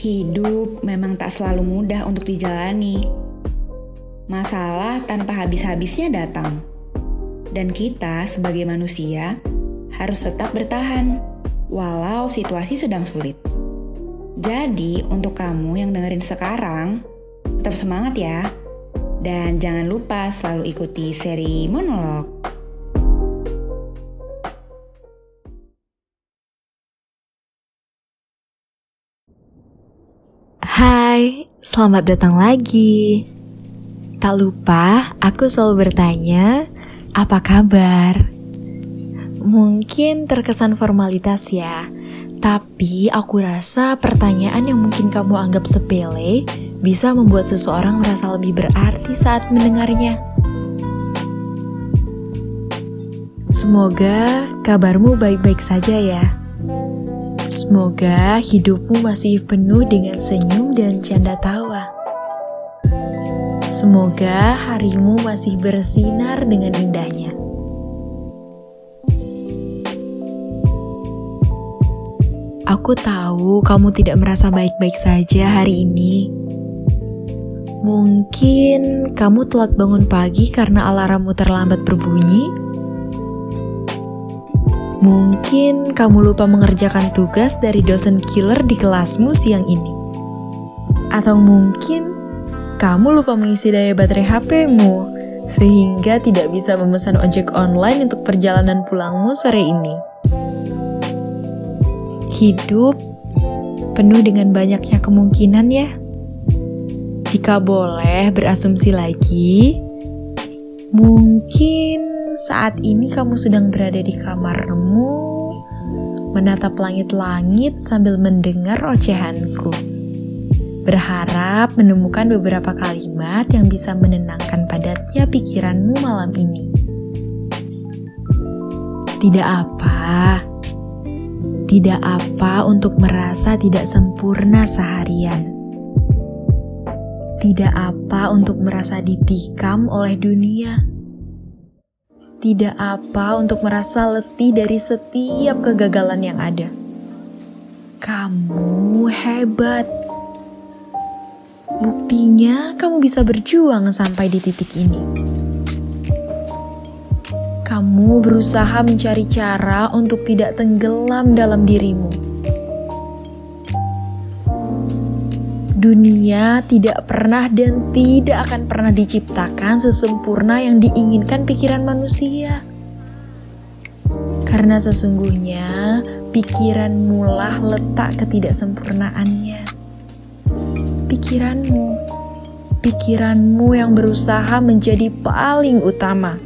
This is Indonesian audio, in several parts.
Hidup memang tak selalu mudah untuk dijalani. Masalah tanpa habis-habisnya datang. Dan kita sebagai manusia harus tetap bertahan walau situasi sedang sulit. Jadi, untuk kamu yang dengerin sekarang, tetap semangat ya. Dan jangan lupa selalu ikuti seri monolog. Hai, selamat datang lagi. Tak lupa, aku selalu bertanya, apa kabar? Mungkin terkesan formalitas ya, tapi aku rasa pertanyaan yang mungkin kamu anggap sepele bisa membuat seseorang merasa lebih berarti saat mendengarnya. Semoga kabarmu baik-baik saja ya. Semoga hidupmu masih penuh dengan senyum dan canda tawa. Semoga harimu masih bersinar dengan indahnya. Aku tahu kamu tidak merasa baik-baik saja hari ini. Mungkin kamu telat bangun pagi karena alarmmu terlambat berbunyi. Mungkin kamu lupa mengerjakan tugas dari dosen killer di kelasmu siang ini. Atau mungkin kamu lupa mengisi daya baterai HP-mu sehingga tidak bisa memesan ojek online untuk perjalanan pulangmu sore ini. Hidup penuh dengan banyaknya kemungkinan ya. Jika boleh berasumsi lagi, mungkin saat ini kamu sedang berada di kamarmu, menatap langit-langit sambil mendengar ocehanku. Berharap menemukan beberapa kalimat yang bisa menenangkan padatnya pikiranmu malam ini. Tidak apa, tidak apa untuk merasa tidak sempurna seharian. Tidak apa untuk merasa ditikam oleh dunia. Tidak apa untuk merasa letih dari setiap kegagalan yang ada. Kamu hebat. Buktinya, kamu bisa berjuang sampai di titik ini. Kamu berusaha mencari cara untuk tidak tenggelam dalam dirimu. Dunia tidak pernah dan tidak akan pernah diciptakan sesempurna yang diinginkan pikiran manusia. Karena sesungguhnya pikiranmu lah letak ketidaksempurnaannya. Pikiranmu, pikiranmu yang berusaha menjadi paling utama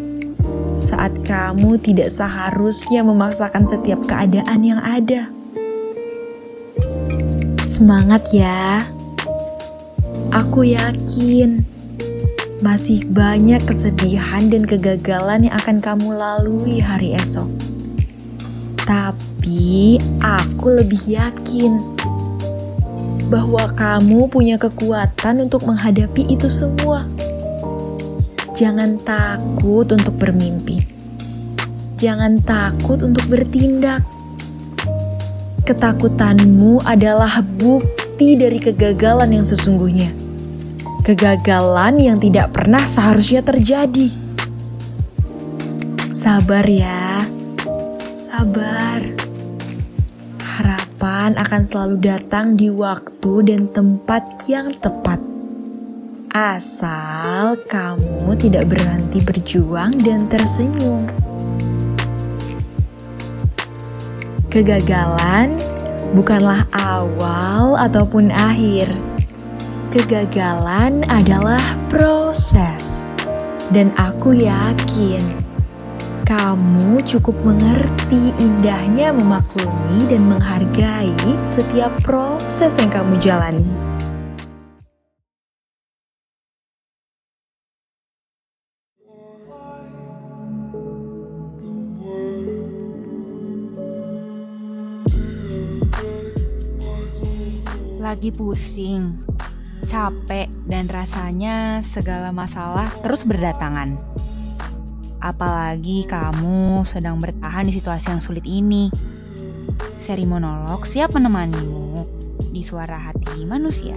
saat kamu tidak seharusnya memaksakan setiap keadaan yang ada. Semangat ya! Aku yakin masih banyak kesedihan dan kegagalan yang akan kamu lalui hari esok. Tapi aku lebih yakin bahwa kamu punya kekuatan untuk menghadapi itu semua. Jangan takut untuk bermimpi. Jangan takut untuk bertindak. Ketakutanmu adalah bukti dari kegagalan yang sesungguhnya. Kegagalan yang tidak pernah seharusnya terjadi. Sabar ya, sabar. Harapan akan selalu datang di waktu dan tempat yang tepat asal kamu tidak berhenti berjuang dan tersenyum. Kegagalan bukanlah awal ataupun akhir. Kegagalan adalah proses, dan aku yakin kamu cukup mengerti indahnya memaklumi dan menghargai setiap proses yang kamu jalani. lagi pusing, capek, dan rasanya segala masalah terus berdatangan. Apalagi kamu sedang bertahan di situasi yang sulit ini. Seri monolog siap menemanimu di suara hati manusia.